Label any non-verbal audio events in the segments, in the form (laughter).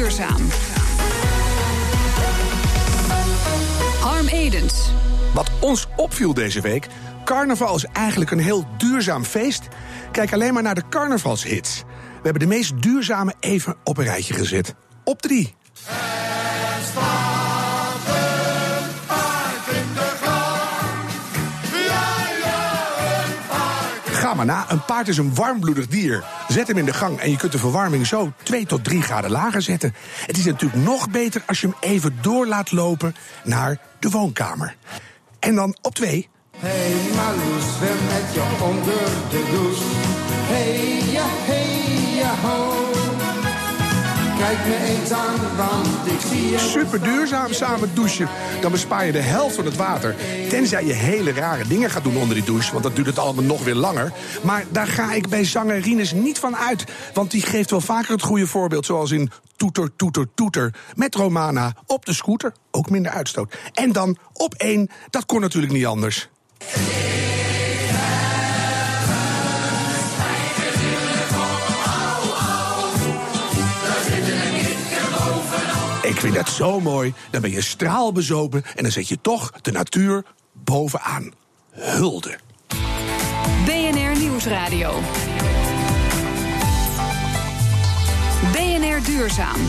duurzaam. Harm Edens. Wat ons opviel deze week, carnaval is eigenlijk een heel duurzaam feest. Kijk alleen maar naar de carnavalshits. We hebben de meest duurzame even op een rijtje gezet. Op drie. Ga maar na, een paard is een warmbloedig dier. Zet hem in de gang en je kunt de verwarming zo 2 tot 3 graden lager zetten. Het is natuurlijk nog beter als je hem even door laat lopen naar de woonkamer. En dan op twee. Hey Marloes, zwem met je onder de douche. Kijk me eens aan, want ik zie je... Super duurzaam samen douchen. Dan bespaar je de helft van het water. Tenzij je hele rare dingen gaat doen onder die douche. Want dat duurt het allemaal nog weer langer. Maar daar ga ik bij zanger Rinus niet van uit. Want die geeft wel vaker het goede voorbeeld. Zoals in Toeter, Toeter, Toeter. Met Romana op de scooter. Ook minder uitstoot. En dan op één. Dat kon natuurlijk niet anders. Ik vind dat zo mooi. Dan ben je straalbezopen en dan zet je toch de natuur bovenaan. Hulde. BNR Nieuwsradio. BNR Duurzaam.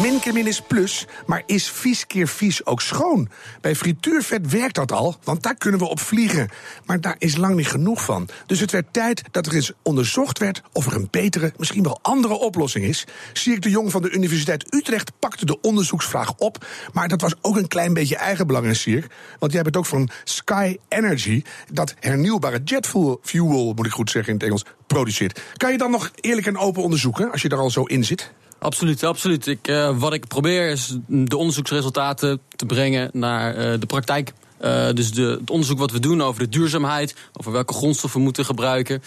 Min keer min is plus, maar is vies keer vies ook schoon? Bij frituurvet werkt dat al, want daar kunnen we op vliegen. Maar daar is lang niet genoeg van. Dus het werd tijd dat er eens onderzocht werd of er een betere, misschien wel andere oplossing is. Sierk de Jong van de Universiteit Utrecht pakte de onderzoeksvraag op. Maar dat was ook een klein beetje eigenbelang in Sierk. Want jij bent ook van Sky Energy, dat hernieuwbare jetfuel, fuel, moet ik goed zeggen in het Engels, produceert. Kan je dan nog eerlijk en open onderzoeken als je daar al zo in zit? Absoluut, absoluut. Ik, uh, wat ik probeer is de onderzoeksresultaten te brengen naar uh, de praktijk. Uh, dus de, het onderzoek wat we doen over de duurzaamheid, over welke grondstoffen we moeten gebruiken,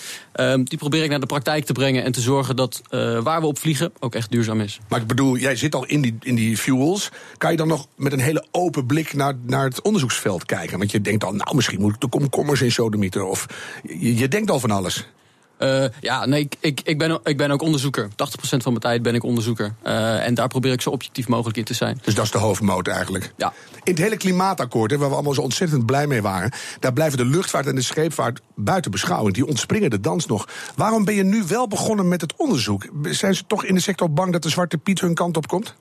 die probeer ik naar de praktijk te brengen en te zorgen dat waar we op vliegen ook echt duurzaam is. Maar ik bedoel, jij zit al in die, in die fuels. Kan je dan nog met een hele open blik naar, naar het onderzoeksveld kijken? Want je denkt al, nou misschien moet ik de komkommers in sodemieter. Of je, je denkt al van alles. Uh, ja, nee, ik, ik, ik, ben, ik ben ook onderzoeker. 80% van mijn tijd ben ik onderzoeker. Uh, en daar probeer ik zo objectief mogelijk in te zijn. Dus dat is de hoofdmoot eigenlijk? Ja. In het hele klimaatakkoord, waar we allemaal zo ontzettend blij mee waren... daar blijven de luchtvaart en de scheepvaart buiten beschouwing. Die ontspringen de dans nog. Waarom ben je nu wel begonnen met het onderzoek? Zijn ze toch in de sector bang dat de Zwarte Piet hun kant op komt?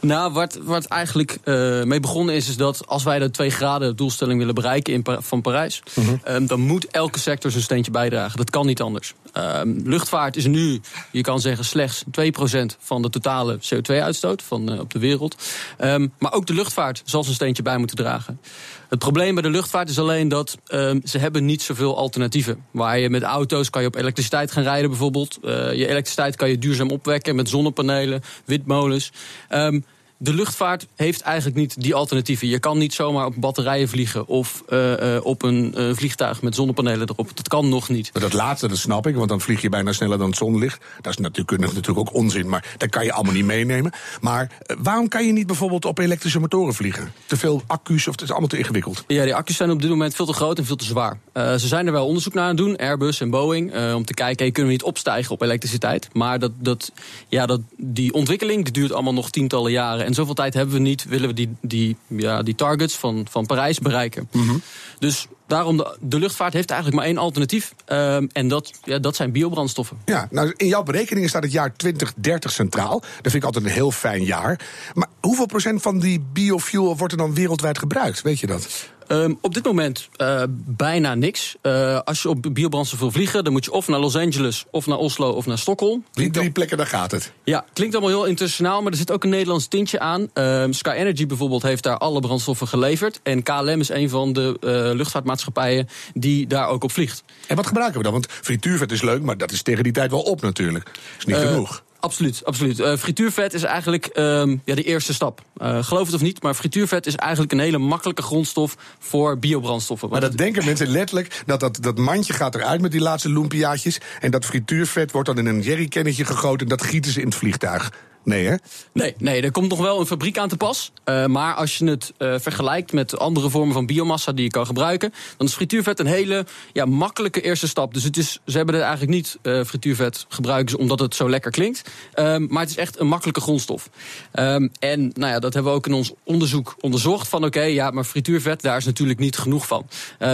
Nou, wat, wat eigenlijk uh, mee begonnen is... is dat als wij de 2 graden doelstelling willen bereiken in, van Parijs... -hmm. um, dan moet elke sector zijn steentje bijdragen. Dat kan niet anders. Um, luchtvaart is nu, je kan zeggen, slechts 2% van de totale CO2-uitstoot van, uh, op de wereld. Um, maar ook de luchtvaart zal zijn steentje bij moeten dragen. Het probleem bij de luchtvaart is alleen dat um, ze hebben niet zoveel alternatieven. Waar je met auto's kan je op elektriciteit gaan rijden bijvoorbeeld. Uh, je elektriciteit kan je duurzaam opwekken met zonnepanelen, windmolens. De luchtvaart heeft eigenlijk niet die alternatieven. Je kan niet zomaar op batterijen vliegen of uh, uh, op een uh, vliegtuig met zonnepanelen erop. Dat kan nog niet. Maar dat laatste, dat snap ik, want dan vlieg je bijna sneller dan het zonlicht. Dat is natuurlijk, natuurlijk ook onzin, maar dat kan je allemaal niet meenemen. Maar waarom kan je niet bijvoorbeeld op elektrische motoren vliegen? Te veel accu's of het is allemaal te ingewikkeld? Ja, die accu's zijn op dit moment veel te groot en veel te zwaar. ze zijn er wel onderzoek naar aan het doen, Airbus en Boeing, om te kijken, hey, kunnen we niet opstijgen op elektriciteit? Maar dat, dat, ja, dat, die ontwikkeling die duurt allemaal nog tientallen jaren. En zoveel tijd hebben we niet, willen we die, die, ja, die targets van, van Parijs bereiken. Mm -hmm. Dus daarom, de, de, luchtvaart heeft eigenlijk maar één alternatief. Um, en dat, ja, dat zijn biobrandstoffen. Ja, nou in jouw berekeningen staat het jaar 2030 centraal. Dat vind ik altijd een heel fijn jaar. Maar hoeveel procent van die biofuel wordt er dan wereldwijd gebruikt? Weet je dat? Um, op dit moment uh, bijna niks. Uh, als je op biobrandstof wil vliegen, dan moet je of naar Los Angeles, of naar Oslo, of naar Stockholm. Die drie plekken, daar gaat het. Ja, klinkt allemaal heel internationaal, maar er zit ook een Nederlands tintje aan. Um, Sky Energy bijvoorbeeld heeft daar alle brandstoffen geleverd. En KLM is een van de uh, luchtvaartmaatschappijen die daar ook op vliegt. En wat gebruiken we dan? Want frituurvet is leuk, maar dat is tegen die tijd wel op natuurlijk. Is niet genoeg. Absoluut, absoluut. Uh, frituurvet is eigenlijk um, ja, de eerste stap. Uh, geloof het of niet, maar frituurvet is eigenlijk een hele makkelijke grondstof voor biobrandstoffen. Maar dat denken mensen letterlijk, dat, dat dat mandje gaat eruit met die laatste lumpiaatjes. En dat frituurvet wordt dan in een jerrycannetje gegoten en dat gieten ze in het vliegtuig. Nee, hè? Nee, nee, er komt nog wel een fabriek aan te pas. Uh, maar als je het uh, vergelijkt met andere vormen van biomassa die je kan gebruiken, dan is frituurvet een hele ja, makkelijke eerste stap. Dus het is, ze hebben er eigenlijk niet uh, frituurvet gebruiken omdat het zo lekker klinkt. Um, maar het is echt een makkelijke grondstof. Um, en nou ja, dat hebben we ook in ons onderzoek onderzocht. Van oké, okay, ja, maar frituurvet, daar is natuurlijk niet genoeg van.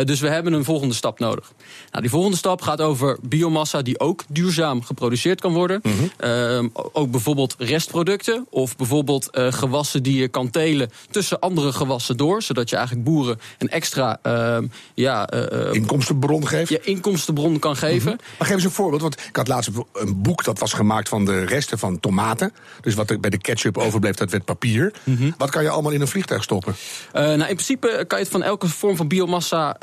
dus we hebben een volgende stap nodig. Nou, die volgende stap gaat over biomassa die ook duurzaam geproduceerd kan worden. Mm -hmm. ook bijvoorbeeld restproducten of bijvoorbeeld uh, gewassen die je kan telen tussen andere gewassen door, zodat je eigenlijk boeren een extra uh, ja, uh, inkomstenbron geeft. Ja, inkomstenbron kan geven. Mm -hmm. Maar geef eens een voorbeeld, want ik had laatst een boek dat was gemaakt van de resten van tomaten. Dus wat er bij de ketchup overbleef, dat werd papier. Mm -hmm. Wat kan je allemaal in een vliegtuig stoppen? nou, in principe kan je het van elke vorm van biomassa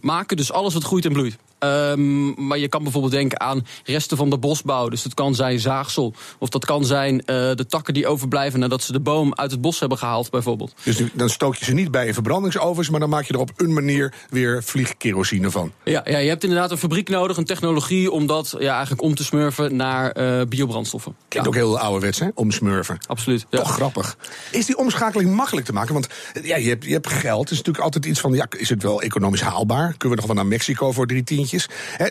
maken, dus alles wat groeit en bloeit. Um, maar je kan bijvoorbeeld denken aan resten van de bosbouw. Dus dat kan zijn zaagsel. Of dat kan zijn uh, de takken die overblijven nadat ze de boom uit het bos hebben gehaald, bijvoorbeeld. Dus dan stook je ze niet bij in verbrandingsovens, maar dan maak je er op een manier weer vliegkerosine van. Ja, ja, je hebt inderdaad een fabriek nodig, een technologie om dat ja, eigenlijk om te smurfen naar uh, biobrandstoffen. Klinkt ja. ook heel ouderwets, hè? Omsmurfen. Absoluut. Ja. Toch grappig. Is die omschakeling makkelijk te maken? Want ja, je, hebt, je hebt geld. Het is natuurlijk altijd iets van, ja, is het wel economisch haalbaar? Kunnen we nog wel naar Mexico voor drie tientjes?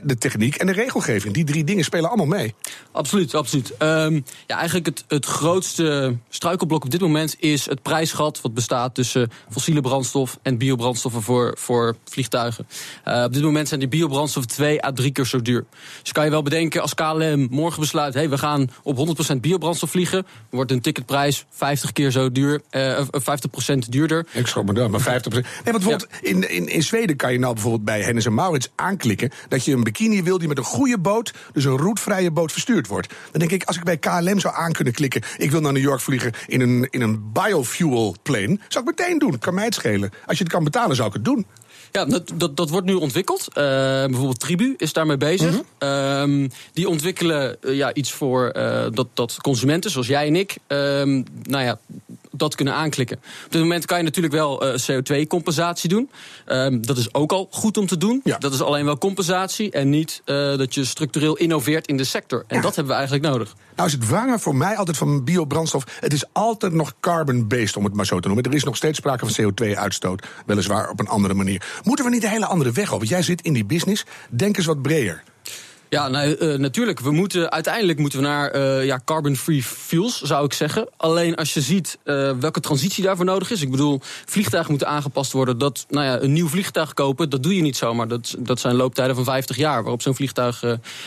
De techniek en de regelgeving. Die drie dingen spelen allemaal mee. Absoluut, absoluut. Um, ja, eigenlijk het, het grootste struikelblok op dit moment is het prijsgat... wat bestaat tussen fossiele brandstof en biobrandstoffen voor, voor vliegtuigen. Uh, op dit moment zijn die biobrandstoffen twee à drie keer zo duur. Dus kan je wel bedenken als KLM morgen besluit... hey, we gaan op 100% biobrandstof vliegen... wordt een ticketprijs 50 keer zo duur, uh, 50% duurder. Ik schrok me dan, maar 50%. Nee, want bijvoorbeeld ja. in, in, in Zweden kan je nou bijvoorbeeld bij Hennis en Maurits aanklikken... dat je een bikini wil die met een goede boot, dus een roetvrije boot, verstuurd wordt. Dan denk ik, als ik bij KLM zou aan kunnen klikken, ik wil naar New York vliegen in een, in een biofuel plane, zou ik meteen doen. Kan mij het schelen. Als je het kan betalen, zou ik het doen. Ja, dat, dat, dat wordt nu ontwikkeld. Uh, bijvoorbeeld Tribu is daarmee bezig. Mm -hmm. uh, die ontwikkelen uh, ja, iets voor uh, dat, dat consumenten, zoals jij en ik, nou ja, dat kunnen aanklikken. Op dit moment kan je natuurlijk wel uh, CO2-compensatie doen. Um, dat is ook al goed om te doen. Ja. Dat is alleen wel compensatie en niet uh, dat je structureel innoveert in de sector. En ja. dat hebben we eigenlijk nodig. Nou is het vangen voor mij altijd van biobrandstof. Het is altijd nog carbon-based, om het maar zo te noemen. Er is nog steeds sprake van CO2-uitstoot. Weliswaar op een andere manier. Moeten we niet een hele andere weg op? Want jij zit in die business. Denk eens wat breder. Ja, nou, uh, natuurlijk. We moeten, uiteindelijk moeten we naar uh, ja, carbon-free fuels, zou ik zeggen. Alleen als je ziet uh, welke transitie daarvoor nodig is. Ik bedoel, vliegtuigen moeten aangepast worden. Dat, nou ja, een nieuw vliegtuig kopen, dat doe je niet zomaar. Dat, dat zijn looptijden van 50 jaar waarop zo'n vliegtuig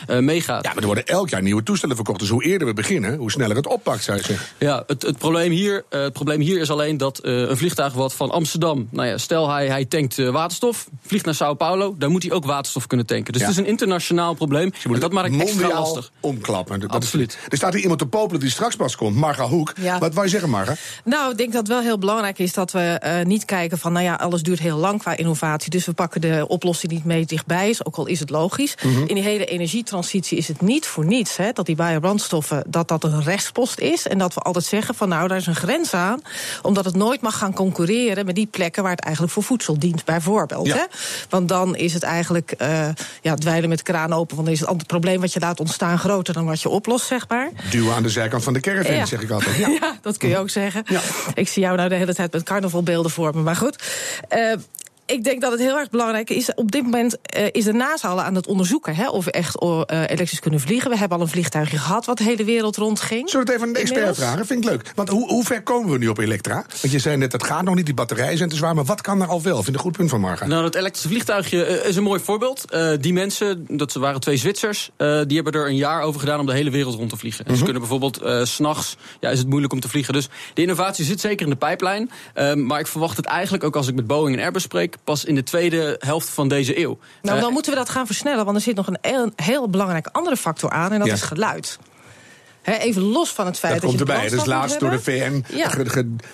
meegaat. Ja, maar er worden elk jaar nieuwe toestellen verkocht. Dus hoe eerder we beginnen, hoe sneller het oppakt, zou je zeggen. Ja, het, het, probleem, hier, het probleem hier is alleen dat een vliegtuig wat van Amsterdam... Nou ja, stel hij, hij tankt waterstof, vliegt naar Sao Paulo... daar moet hij ook waterstof kunnen tanken. Dus Ja. het is een internationaal probleem. Je moet en dat maakt het extra mondiaal lastig. omklappen. Dat Absoluut. Is, er staat hier iemand te popelen die straks pas komt. Marga Hoek. Ja. Wat wou je zeggen, Marga? Nou, ik denk dat het wel heel belangrijk is dat we uh, niet kijken van, nou ja, alles duurt heel lang qua innovatie. Dus we pakken de oplossing niet mee dichtbij, ook al is het logisch. Mhm. In die hele energietransitie is het niet voor niets hè, dat die biobrandstoffen dat dat een restpost is. En dat we altijd zeggen van, nou, daar is een grens aan. Omdat het nooit mag gaan concurreren met die plekken waar het eigenlijk voor voedsel dient, bijvoorbeeld. Ja. Hè? Want dan is het eigenlijk uh, ja, dweilen met de kraan open. Want dan is het het probleem wat je laat ontstaan groter dan wat je oplost, zeg maar. Duwen aan de zijkant van de caravan, Ja. zeg ik altijd. Ja. (laughs) Ja. dat kun je ook zeggen. Ja. Ik zie jou nou de hele tijd met carnavalbeelden voor me, maar goed. Uh, ik denk dat het heel erg belangrijk is. Op dit moment uh, is de NASA al aan het onderzoeken hè, of we echt uh, elektrisch kunnen vliegen. We hebben al een vliegtuigje gehad wat de hele wereld rondging. Zullen we het even aan de expert Inmiddels? vragen? Vind ik leuk. Want hoe, hoe ver komen we nu op elektra? Want je zei net, het gaat nog niet, die batterijen zijn te zwaar. Maar wat kan er al wel? Vind ik een goed punt van Marga. Nou, dat elektrische vliegtuigje eh, is een mooi voorbeeld. Uh, die mensen, dat waren twee Zwitsers, uh, die hebben er een jaar over gedaan om de hele wereld rond te vliegen. En Mhm. ze kunnen bijvoorbeeld uh, s'nachts, ja, is het moeilijk om te vliegen. Dus de innovatie zit zeker in de pijplijn. Uh, maar ik verwacht het eigenlijk ook als ik met Boeing en Airbus spreek, pas in de tweede helft van deze eeuw. Nou, Uh, dan moeten we dat gaan versnellen, want er zit nog een heel, heel belangrijke andere factor aan, en dat Ja. is geluid. Even los van het feit Dat dat, komt je erbij. Dat is laatst door de. VN Ja.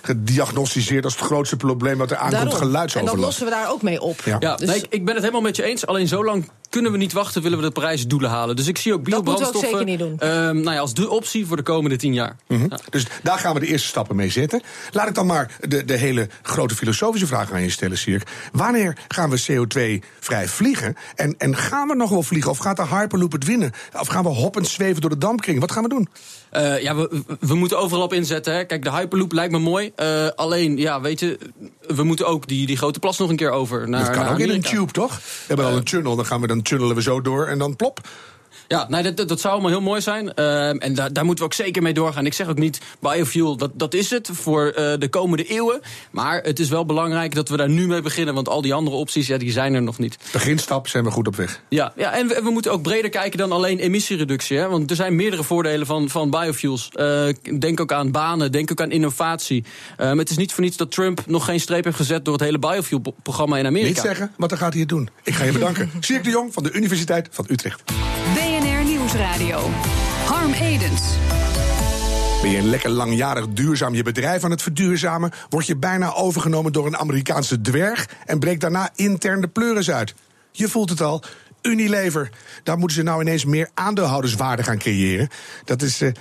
gediagnosticeerd als het grootste probleem wat er aankomt, Daarom. En dat geluidsoverlast. lossen we daar ook mee op. Ja. Ja, Dus- nee, ik, ik ben het helemaal met je eens. Alleen zo lang kunnen we niet wachten, willen we de prijsdoelen halen. Dus ik zie ook we ook biobrandstoffen zeker niet doen. ehm, nou ja, als de optie voor de komende tien jaar. Ja. Dus daar gaan we de eerste stappen mee zetten. Laat ik dan maar de, de hele grote filosofische vraag aan je stellen, Sierk. Wanneer gaan we CO2-vrij vliegen? En, en gaan we nog wel vliegen? Of gaat de Hyperloop het winnen? Of gaan we hoppend zweven door de dampkring? Wat gaan we doen? Eh, ja, we, we moeten overal op inzetten. Hè. Kijk, de Hyperloop lijkt me mooi. Eh, alleen, ja, weet je, we moeten ook die, die grote plas nog een keer over naar Dat kan naar ook in een tube, toch? We hebben al een tunnel, dan, gaan we, dan tunnelen we zo door en dan plop. Ja, nee, dat, dat, dat zou allemaal heel mooi zijn. Ehm, en daar, daar moeten we ook zeker mee doorgaan. Ik zeg ook niet, biofuel, dat, dat is het voor eh, de komende eeuwen. Maar het is wel belangrijk dat we daar nu mee beginnen. Want al die andere opties, ja, die zijn er nog niet. Beginstap zijn we goed op weg. Ja, ja en we, we moeten ook breder kijken dan alleen emissiereductie. Hè? Want er zijn meerdere voordelen van, van biofuels. Eh, denk ook aan banen, denk ook aan innovatie. Ehm, het is niet voor niets dat Trump nog geen streep heeft gezet... door het hele biofuel-programma in Amerika. Niet zeggen, want dan gaat hij het doen. Ik ga je bedanken. (laughs) Sierk de Jong van de Universiteit van Utrecht. Nieuwsradio. Harm Edens. Ben je een lekker langjarig duurzaam je bedrijf aan het verduurzamen, word je bijna overgenomen door een Amerikaanse dwerg en breekt daarna intern de pleuris uit. Je voelt het al. Unilever, daar moeten ze nou ineens meer aandeelhouderswaarde gaan creëren. Dat is eh,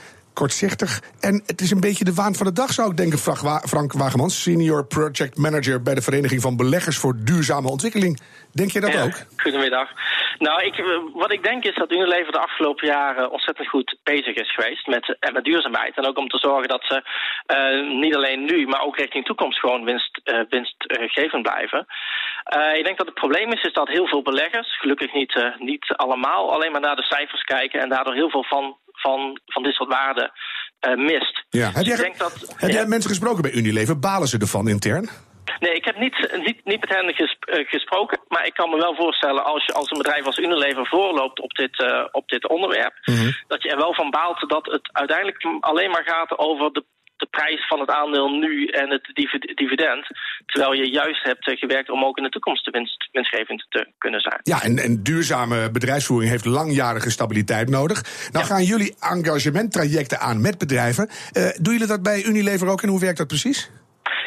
kortzichtig en het is een beetje de waan van de dag, zou ik denken. Frank Wa- Frank Wagemans, senior project manager bij de Vereniging van Beleggers voor Duurzame Ontwikkeling. Denk je dat Ja, ook? Goedemiddag. Nou, ik, eh, wat ik denk is dat Unilever de afgelopen jaren ontzettend goed bezig is geweest met, eh, met duurzaamheid. En ook om te zorgen dat ze eh, niet alleen nu, maar ook richting toekomst gewoon winst, winstgevend blijven. Ik denk dat het probleem is, is dat heel veel beleggers, gelukkig niet, niet allemaal, alleen maar naar de cijfers kijken en daardoor heel veel van, van, van dit soort waarden eh, mist. Ja. Heb, Dus jij, denk dat, heb ja. jij mensen gesproken bij Unilever? Balen ze ervan intern? Nee, ik heb niet, niet, niet met hen eh, gesproken. Maar ik kan me wel voorstellen, als je als een bedrijf als Unilever voorloopt op dit, eh, op dit onderwerp, dat je er wel van baalt dat het uiteindelijk alleen maar gaat over de, de prijs van het aandeel nu en het divi- dividend. Terwijl je juist hebt gewerkt om ook in de toekomst winst, winstgevend te kunnen zijn. Ja, en, en duurzame bedrijfsvoering heeft langjarige stabiliteit nodig. Nou gaan jullie engagementtrajecten aan met bedrijven. Eh doen jullie dat bij Unilever ook en hoe werkt dat precies?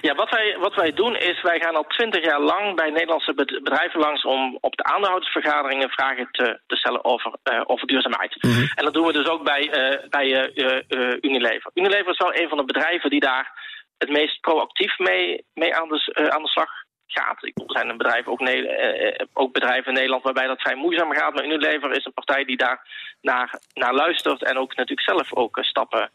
Ja, wat wij, wat wij doen is, wij gaan al twintig jaar lang bij Nederlandse bed- bedrijven langs om op de aandeelhoudersvergaderingen vragen te, te stellen over, eh, over duurzaamheid. En dat doen we dus ook bij, eh, bij eh, Unilever. Unilever is wel een van de bedrijven die daar het meest proactief mee, mee aan, de, aan de slag gaat. Ik bedoel, Er zijn een bedrijf, ook, eh, eh, ook bedrijven in Nederland waarbij dat vrij moeizaam gaat. Maar Unilever is een partij die daar naar, naar luistert en ook natuurlijk zelf ook eh, stappen,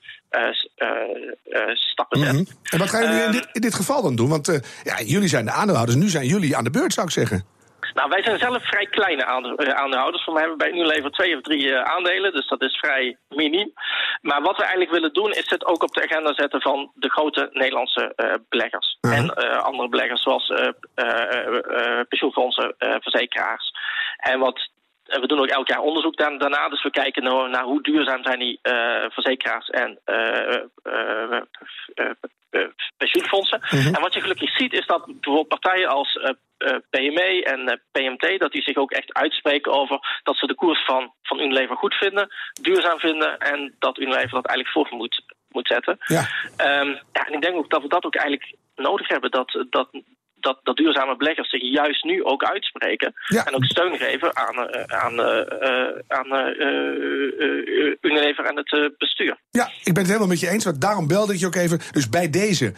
stappen zet. Mhm. En wat gaan jullie in Ehm, dit, in dit geval dan doen? Want ja, jullie zijn de aandeelhouders, nu zijn jullie aan de beurt, zou ik zeggen. Nou, wij zijn zelf vrij kleine eh, aandeelhouders. We hebben bij Unilever twee of drie eh, aandelen, dus dat is vrij miniem. Maar wat we eigenlijk willen doen, is het ook op de agenda zetten van de grote Nederlandse eh, beleggers. En andere beleggers, zoals pensioenfondsen, verzekeraars. En wat. we doen ook elk jaar onderzoek daar- daarna. Dus we kijken naar, naar hoe duurzaam zijn die eh, verzekeraars en eh, pensioenfondsen. En wat je gelukkig ziet is dat bijvoorbeeld partijen als eh, eh, PME en PMT... dat die zich ook echt uitspreken over dat ze de koers van, van Unilever goed vinden... duurzaam vinden en dat Unilever dat eigenlijk voor moet, moet zetten. Ja. Ehm, ja, en ik denk ook dat we dat ook eigenlijk nodig hebben. Dat, dat, dat, dat duurzame beleggers zich juist nu ook uitspreken. Ja. En ook steun geven aan, eh, aan, eh, eh, aan Unilever en het bestuur. Ja, ik ben het helemaal met je eens. Want daarom belde ik je ook even. Dus bij deze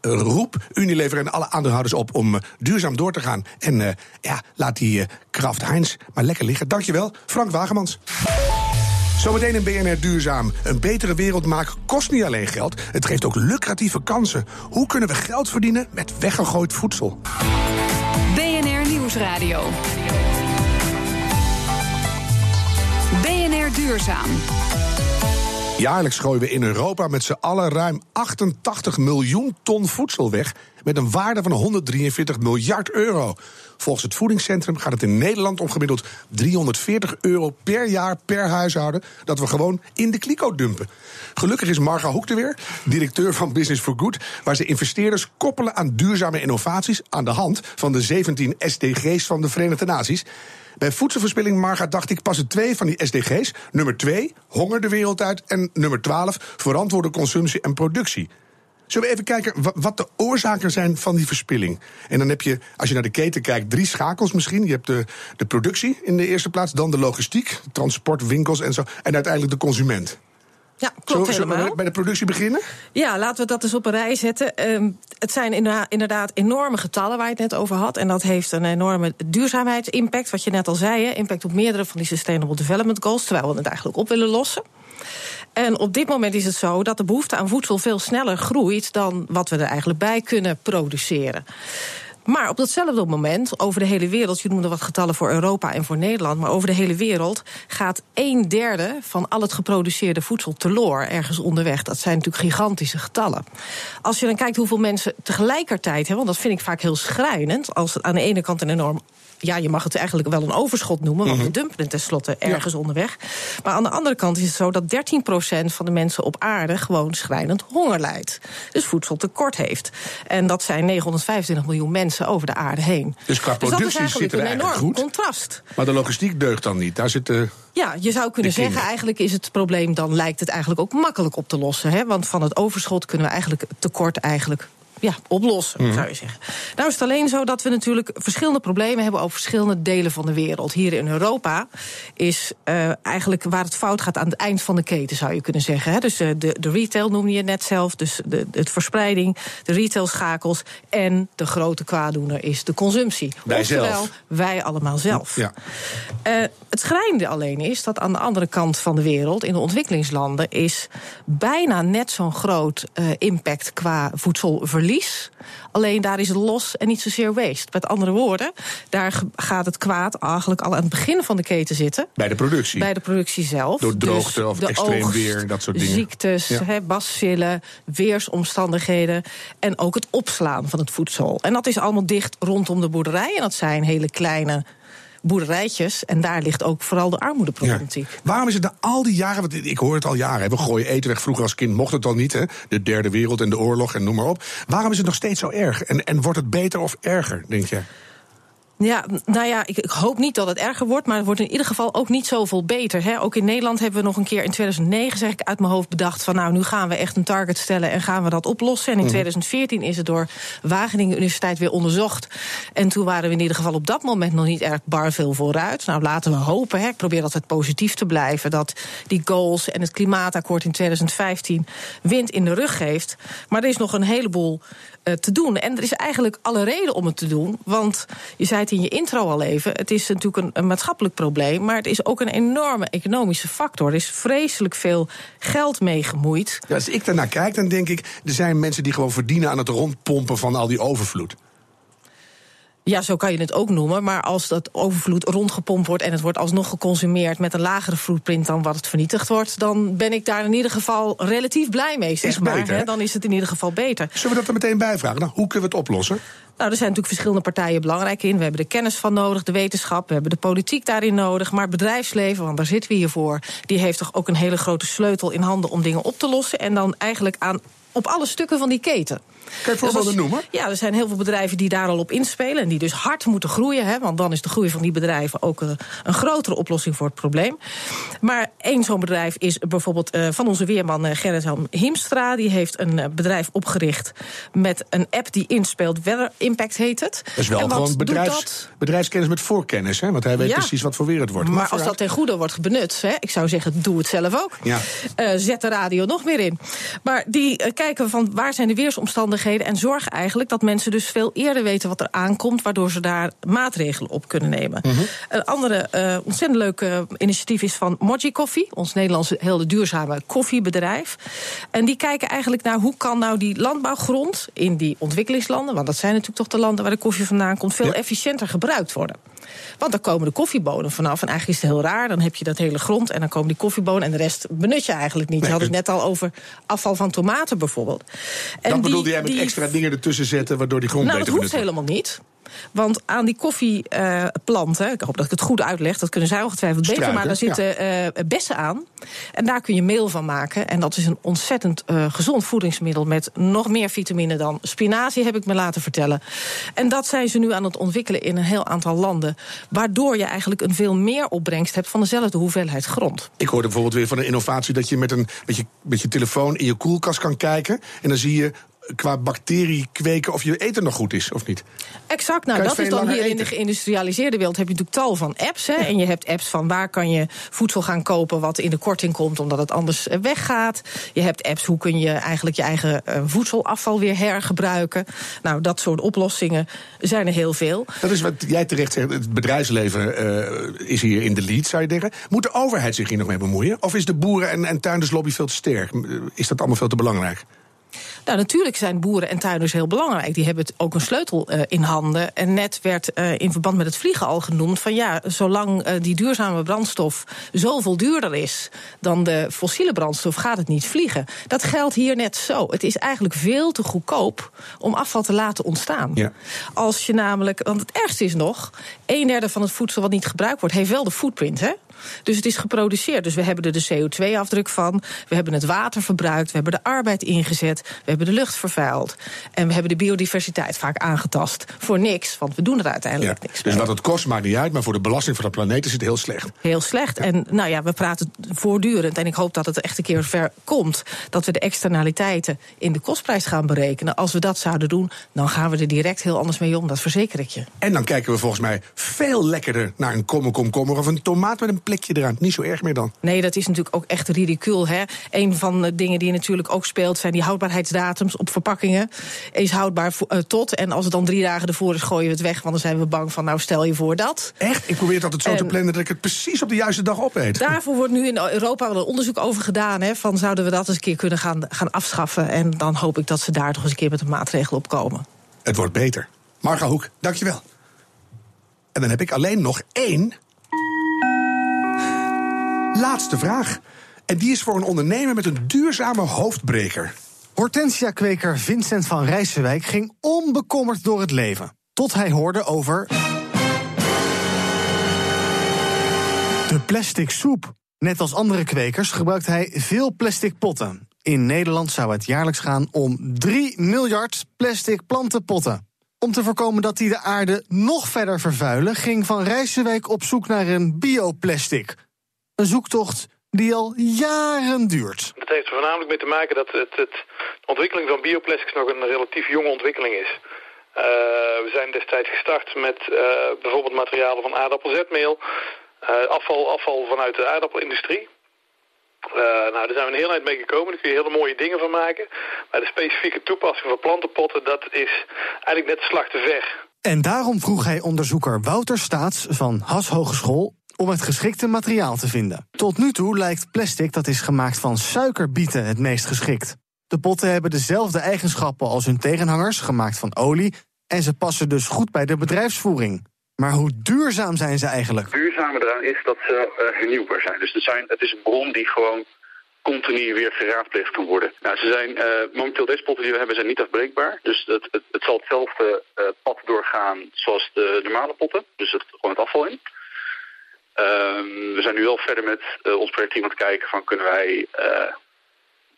roep Unilever en alle aandeelhouders op om duurzaam door te gaan. En ja, laat die Kraft Heinz maar lekker liggen. Dankjewel, Frank Wagemans. Zometeen in BNR Duurzaam. Een betere wereld maken kost niet alleen geld. Het geeft ook lucratieve kansen. Hoe kunnen we geld verdienen met weggegooid voedsel? BNR Nieuwsradio. BNR Duurzaam. Jaarlijks gooien we in Europa met z'n allen ruim 88 miljoen ton voedsel weg. Met een waarde van 143 miljard euro. Volgens het voedingscentrum gaat het in Nederland om gemiddeld 340 euro per jaar per huishouden. Dat we gewoon in de kliko dumpen. Gelukkig is Marga Hoek er weer, directeur van Business for Good. Waar ze investeerders koppelen aan duurzame innovaties. aan de hand van de 17 SDG's van de Verenigde Naties. Bij voedselverspilling, Marga, dacht ik passen twee van die SDG's. Nummer twee, honger de wereld uit. En nummer 12, verantwoorde consumptie en productie. Zullen we even kijken wa- wat de oorzaken zijn van die verspilling? En dan heb je, als je naar de keten kijkt, drie schakels misschien. Je hebt de, de productie in de eerste plaats, dan de logistiek, transport, winkels en zo. En uiteindelijk de consument. Ja, klopt Zullen we- zullen helemaal. we bij de productie beginnen? Ja, laten we dat eens op een rij zetten. Ehm, het zijn inderdaad, inderdaad enorme getallen waar je het net over had. En dat heeft een enorme duurzaamheidsimpact. Wat je net al zei, hè, impact op meerdere van die Sustainable Development Goals. Terwijl we het eigenlijk op willen lossen. En op dit moment is het zo dat de behoefte aan voedsel veel sneller groeit dan wat we er eigenlijk bij kunnen produceren. Maar op datzelfde moment, over de hele wereld, je noemde wat getallen voor Europa en voor Nederland, maar over de hele wereld gaat een derde van al het geproduceerde voedsel teloor ergens onderweg. Dat zijn natuurlijk gigantische getallen. Als je dan kijkt hoeveel mensen tegelijkertijd hebben, want dat vind ik vaak heel schrijnend, als aan de ene kant een enorm ja, je mag het eigenlijk wel een overschot noemen, want we dumpen het tenslotte ergens onderweg. Maar aan de andere kant is het zo dat 13% van de mensen op aarde gewoon schrijnend honger lijdt. Dus voedseltekort heeft. En dat zijn 925 miljoen mensen over de aarde heen. Dus qua dat is productie zit er een eigenlijk enorm goed. contrast. Maar de logistiek deugt dan niet. Daar zit de. Ja, je zou kunnen zeggen, eigenlijk is het probleem, dan lijkt het eigenlijk ook makkelijk op te lossen. Hè? Want van het overschot kunnen we eigenlijk het tekort eigenlijk ja, oplossen, Mhm. zou je zeggen. Nou is het alleen zo dat we natuurlijk verschillende problemen hebben op verschillende delen van de wereld. Hier in Europa is eh, eigenlijk waar het fout gaat aan het eind van de keten, zou je kunnen zeggen. Hè? Dus eh, de, de retail noemde je net zelf, dus de, het verspreiding, de retailschakels en de grote kwaaddoener is de consumptie. Wij Oftewel, zelf. wij allemaal zelf. Ja. Eh, het schrijnende alleen is dat aan de andere kant van de wereld, in de ontwikkelingslanden, is bijna net zo'n groot impact qua voedselverlies. Alleen daar is het los en niet zozeer waste. Met andere woorden, daar gaat het kwaad eigenlijk al aan het begin van de keten zitten. Bij de productie. Bij de productie zelf. Door droogte Dus of de extreem oogst, weer, dat soort dingen. Ziektes, Ja. bacillen, weersomstandigheden. En ook het opslaan van het voedsel. En dat is allemaal dicht rondom de boerderij. En dat zijn hele kleine boerderijtjes. En daar ligt ook vooral de armoedeproblematiek. Waarom is het na al die jaren, want ik hoor het al jaren, we gooien eten weg. Vroeger als kind mocht het al niet, hè? de derde wereld en de oorlog en noem maar op. Waarom is het nog steeds zo erg? En, en wordt het beter of erger, denk je? Ja, nou ja, ik, ik hoop niet dat het erger wordt, maar het wordt in ieder geval ook niet zoveel beter. Hè. Ook in Nederland hebben we nog een keer in 2009, zeg ik uit mijn hoofd, bedacht van nou, nu gaan we echt een target stellen en gaan we dat oplossen. En in 2014 is het door Wageningen Universiteit weer onderzocht. En toen waren we in ieder geval op dat moment nog niet erg bar veel vooruit. Nou, laten we hopen, hè, ik probeer altijd positief te blijven, dat die goals en het klimaatakkoord in 2015 wind in de rug geeft. Maar er is nog een heleboel te doen. En er is eigenlijk alle reden om het te doen. Want je zei het in je intro al even: het is natuurlijk een, maatschappelijk probleem. Maar het is ook een enorme economische factor. Er is vreselijk veel geld mee gemoeid. Als ik daarnaar kijk, dan denk ik, er zijn mensen die gewoon verdienen aan het rondpompen van al die overvloed. Ja, zo kan je het ook noemen. Maar als dat overvloed rondgepompt wordt en het wordt alsnog geconsumeerd met een lagere footprint dan wat het vernietigd wordt, dan ben ik daar in ieder geval relatief blij mee. Zeg Is maar, beter, hè. Dan is het in ieder geval beter. Zullen we dat er meteen bij vragen? Nou, hoe kunnen we het oplossen? Nou, er zijn natuurlijk verschillende partijen belangrijk in. We hebben de kennis van nodig, de wetenschap, we hebben de politiek daarin nodig. Maar het bedrijfsleven, want daar zitten we hier voor, die heeft toch ook een hele grote sleutel in handen om dingen op te lossen. En dan eigenlijk aan op alle stukken van die keten. Kan je voorbeelden Dus noemen? Ja, er zijn heel veel bedrijven die daar al op inspelen. En die dus hard moeten groeien. Hè, want dan is de groei van die bedrijven ook een, een grotere oplossing voor het probleem. Maar één zo'n bedrijf is bijvoorbeeld eh, van onze weerman eh, Gerrit-Jan Hiemstra. Die heeft een eh, bedrijf opgericht met een app die inspeelt. Weather Impact heet het. Dat is wel En gewoon doet bedrijfs, dat? bedrijfskennis met voorkennis, hè? Want hij weet Ja. precies wat voor weer het wordt. Maar als dat ten goede wordt benut, hè, ik zou zeggen, doe het zelf ook. Ja. Eh, zet de radio nog meer in. Maar die eh, kijken van waar zijn de weersomstandigheden en zorgen eigenlijk dat mensen dus veel eerder weten wat er aankomt, waardoor ze daar maatregelen op kunnen nemen. Mhm. Een andere eh, ontzettend leuke initiatief is van Moji Coffee, ons Nederlandse heel duurzame koffiebedrijf. En die kijken eigenlijk naar hoe kan nou die landbouwgrond in die ontwikkelingslanden, want dat zijn natuurlijk toch de landen waar de koffie vandaan komt, veel Ja. efficiënter gebruikt worden. Want dan komen de koffiebonen vanaf. En eigenlijk is het heel raar. Dan heb je dat hele grond en dan komen die koffiebonen. En de rest benut je eigenlijk niet. Je had het net al over afval van tomaten bijvoorbeeld. En dat die- bedoelde jij met die- extra dingen ertussen zetten, waardoor die grond Nou, dat beter hoeft benut wordt. helemaal niet. Want aan die koffieplanten, ik hoop dat ik het goed uitleg, dat kunnen zij ongetwijfeld beter, Struiken, maar daar zitten eh, bessen aan. En daar kun je meel van maken. En dat is een ontzettend eh, gezond voedingsmiddel met nog meer vitamine dan spinazie, heb ik me laten vertellen. En dat zijn ze nu aan het ontwikkelen in een heel aantal landen. Waardoor je eigenlijk een veel meer opbrengst hebt van dezelfde hoeveelheid grond. Ik hoorde bijvoorbeeld weer van een innovatie dat je met, een, met, je, met je telefoon in je koelkast kan kijken. En dan zie je qua bacterie kweken of je eten nog goed is, of niet? Exact, nou dat is dan hier in de geïndustrialiseerde wereld heb je natuurlijk tal van apps. Hè, En je hebt apps van waar kan je voedsel gaan kopen wat in de korting komt omdat het anders eh, weggaat. Je hebt apps hoe kun je eigenlijk je eigen eh, voedselafval weer hergebruiken. Nou, dat soort oplossingen zijn er heel veel. Dat is wat jij terecht zegt. Het bedrijfsleven eh, is hier in de lead, zou je denken. Moet de overheid zich hier nog mee bemoeien? Of is de boeren- en, en tuinderslobby veel te sterk? Is dat allemaal veel te belangrijk? Nou, natuurlijk zijn boeren en tuinders heel belangrijk. Die hebben het ook een sleutel eh, in handen. En net werd eh, in verband met het vliegen al genoemd van ja, zolang eh, die duurzame brandstof zoveel duurder is dan de fossiele brandstof, gaat het niet vliegen. Dat geldt hier net zo. Het is eigenlijk veel te goedkoop om afval te laten ontstaan. Ja. Als je namelijk, want het ergste is nog, een derde van het voedsel wat niet gebruikt wordt, heeft wel de footprint, hè? Dus het is geproduceerd. Dus we hebben er de CO2-afdruk van. We hebben het water verbruikt. We hebben de arbeid ingezet. We hebben de lucht vervuild. En we hebben de biodiversiteit vaak aangetast. Voor niks, want we doen er uiteindelijk niks Dus mee. wat het kost maakt niet uit, maar voor de belasting van de planeet is het heel slecht. Heel slecht. En nou ja, we praten voortdurend. En ik hoop dat het echt een keer ver komt. Dat we de externaliteiten in de kostprijs gaan berekenen. Als we dat zouden doen, dan gaan we er direct heel anders mee om. Dat verzeker ik je. En dan kijken we volgens mij veel lekkerder naar een komkommer of een tomaat met een plekje eraan. Niet zo erg meer dan. Nee, dat is natuurlijk ook echt ridicuul. Hè? Een van de dingen die natuurlijk ook speelt... zijn die houdbaarheidsdatums op verpakkingen. Is houdbaar eh, tot. En als het dan drie dagen ervoor is, gooien we het weg. Want dan zijn we bang van, nou stel je voor dat. Echt? Ik probeer het altijd zo te En- plannen dat ik het precies op de juiste dag opeet. Daarvoor wordt nu in Europa wel een onderzoek over gedaan. Hè, van zouden we dat eens een keer kunnen gaan, gaan afschaffen. En dan hoop ik dat ze daar toch eens een keer met een maatregel op komen. Het wordt beter. Marga Hoek, dankjewel. En dan heb ik alleen nog één laatste vraag. En die is voor een ondernemer met een duurzame hoofdbreker. Hortensia-kweker Vincent van Rijssenwijk ging onbekommerd door het leven. Tot hij hoorde over. de plastic soep. Net als andere kwekers gebruikt hij veel plastic potten. In Nederland zou het jaarlijks gaan om 3 miljard plastic plantenpotten. Om te voorkomen dat die de aarde nog verder vervuilen, ging Van Rijssenwijk op zoek naar een bioplastic. Een zoektocht die al jaren duurt. Dat heeft er voornamelijk mee te maken dat het, het, de ontwikkeling van bioplastics nog een relatief jonge ontwikkeling is. Eh, we zijn destijds gestart met eh, bijvoorbeeld materialen van aardappelzetmeel, eh, afval, afval vanuit de aardappelindustrie. Nou, daar zijn we een heel eind mee gekomen. Daar kun je hele mooie dingen van maken. Maar de specifieke toepassing van plantenpotten, dat is eigenlijk net de slag te ver. En daarom vroeg hij onderzoeker Wouter Staats van Has Hogeschool om het geschikte materiaal te vinden. Tot nu toe lijkt plastic dat is gemaakt van suikerbieten het meest geschikt. De potten hebben dezelfde eigenschappen als hun tegenhangers, gemaakt van olie, en ze passen dus goed bij de bedrijfsvoering. Maar hoe duurzaam zijn ze eigenlijk? duurzame eraan is dat ze eh, hernieuwbaar zijn. Dus het, zijn, het is een bron die gewoon continu weer geraadpleegd kan worden. Nou, ze zijn, eh, momenteel deze potten die we hebben zijn niet afbreekbaar. Dus het, het, het zal hetzelfde eh, pad doorgaan zoals de normale potten. Dus het, gewoon het afval in. Ehm, we zijn nu wel verder met eh, ons projectteam aan het kijken van kunnen wij eh,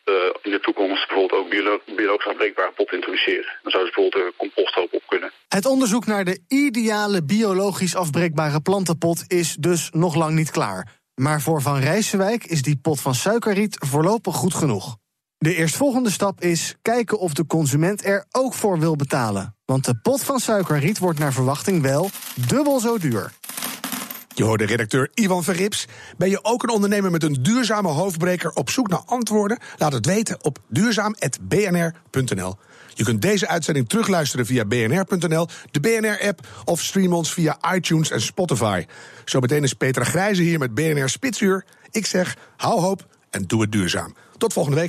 eh, in de toekomst bijvoorbeeld ook biolo- biologisch afbreekbare potten introduceren. Dan zou dus bijvoorbeeld een composthoop op kunnen. Het onderzoek naar de ideale biologisch afbreekbare plantenpot is dus nog lang niet klaar. Maar voor Van Rijssenwijk is die pot van suikerriet voorlopig goed genoeg. De eerstvolgende stap is kijken of de consument er ook voor wil betalen. Want de pot van suikerriet wordt naar verwachting wel dubbel zo duur. Je hoorde redacteur Ivan Verrips. Ben je ook een ondernemer met een duurzame hoofdbreker op zoek naar antwoorden? Laat het weten op duurzaam.bnr.nl. Je kunt deze uitzending terugluisteren via bnr.nl, de BNR-app of stream ons via iTunes en Spotify. Zometeen is Petra Grijze hier met BNR Spitsuur. Ik zeg, hou hoop en doe het duurzaam. Tot volgende week.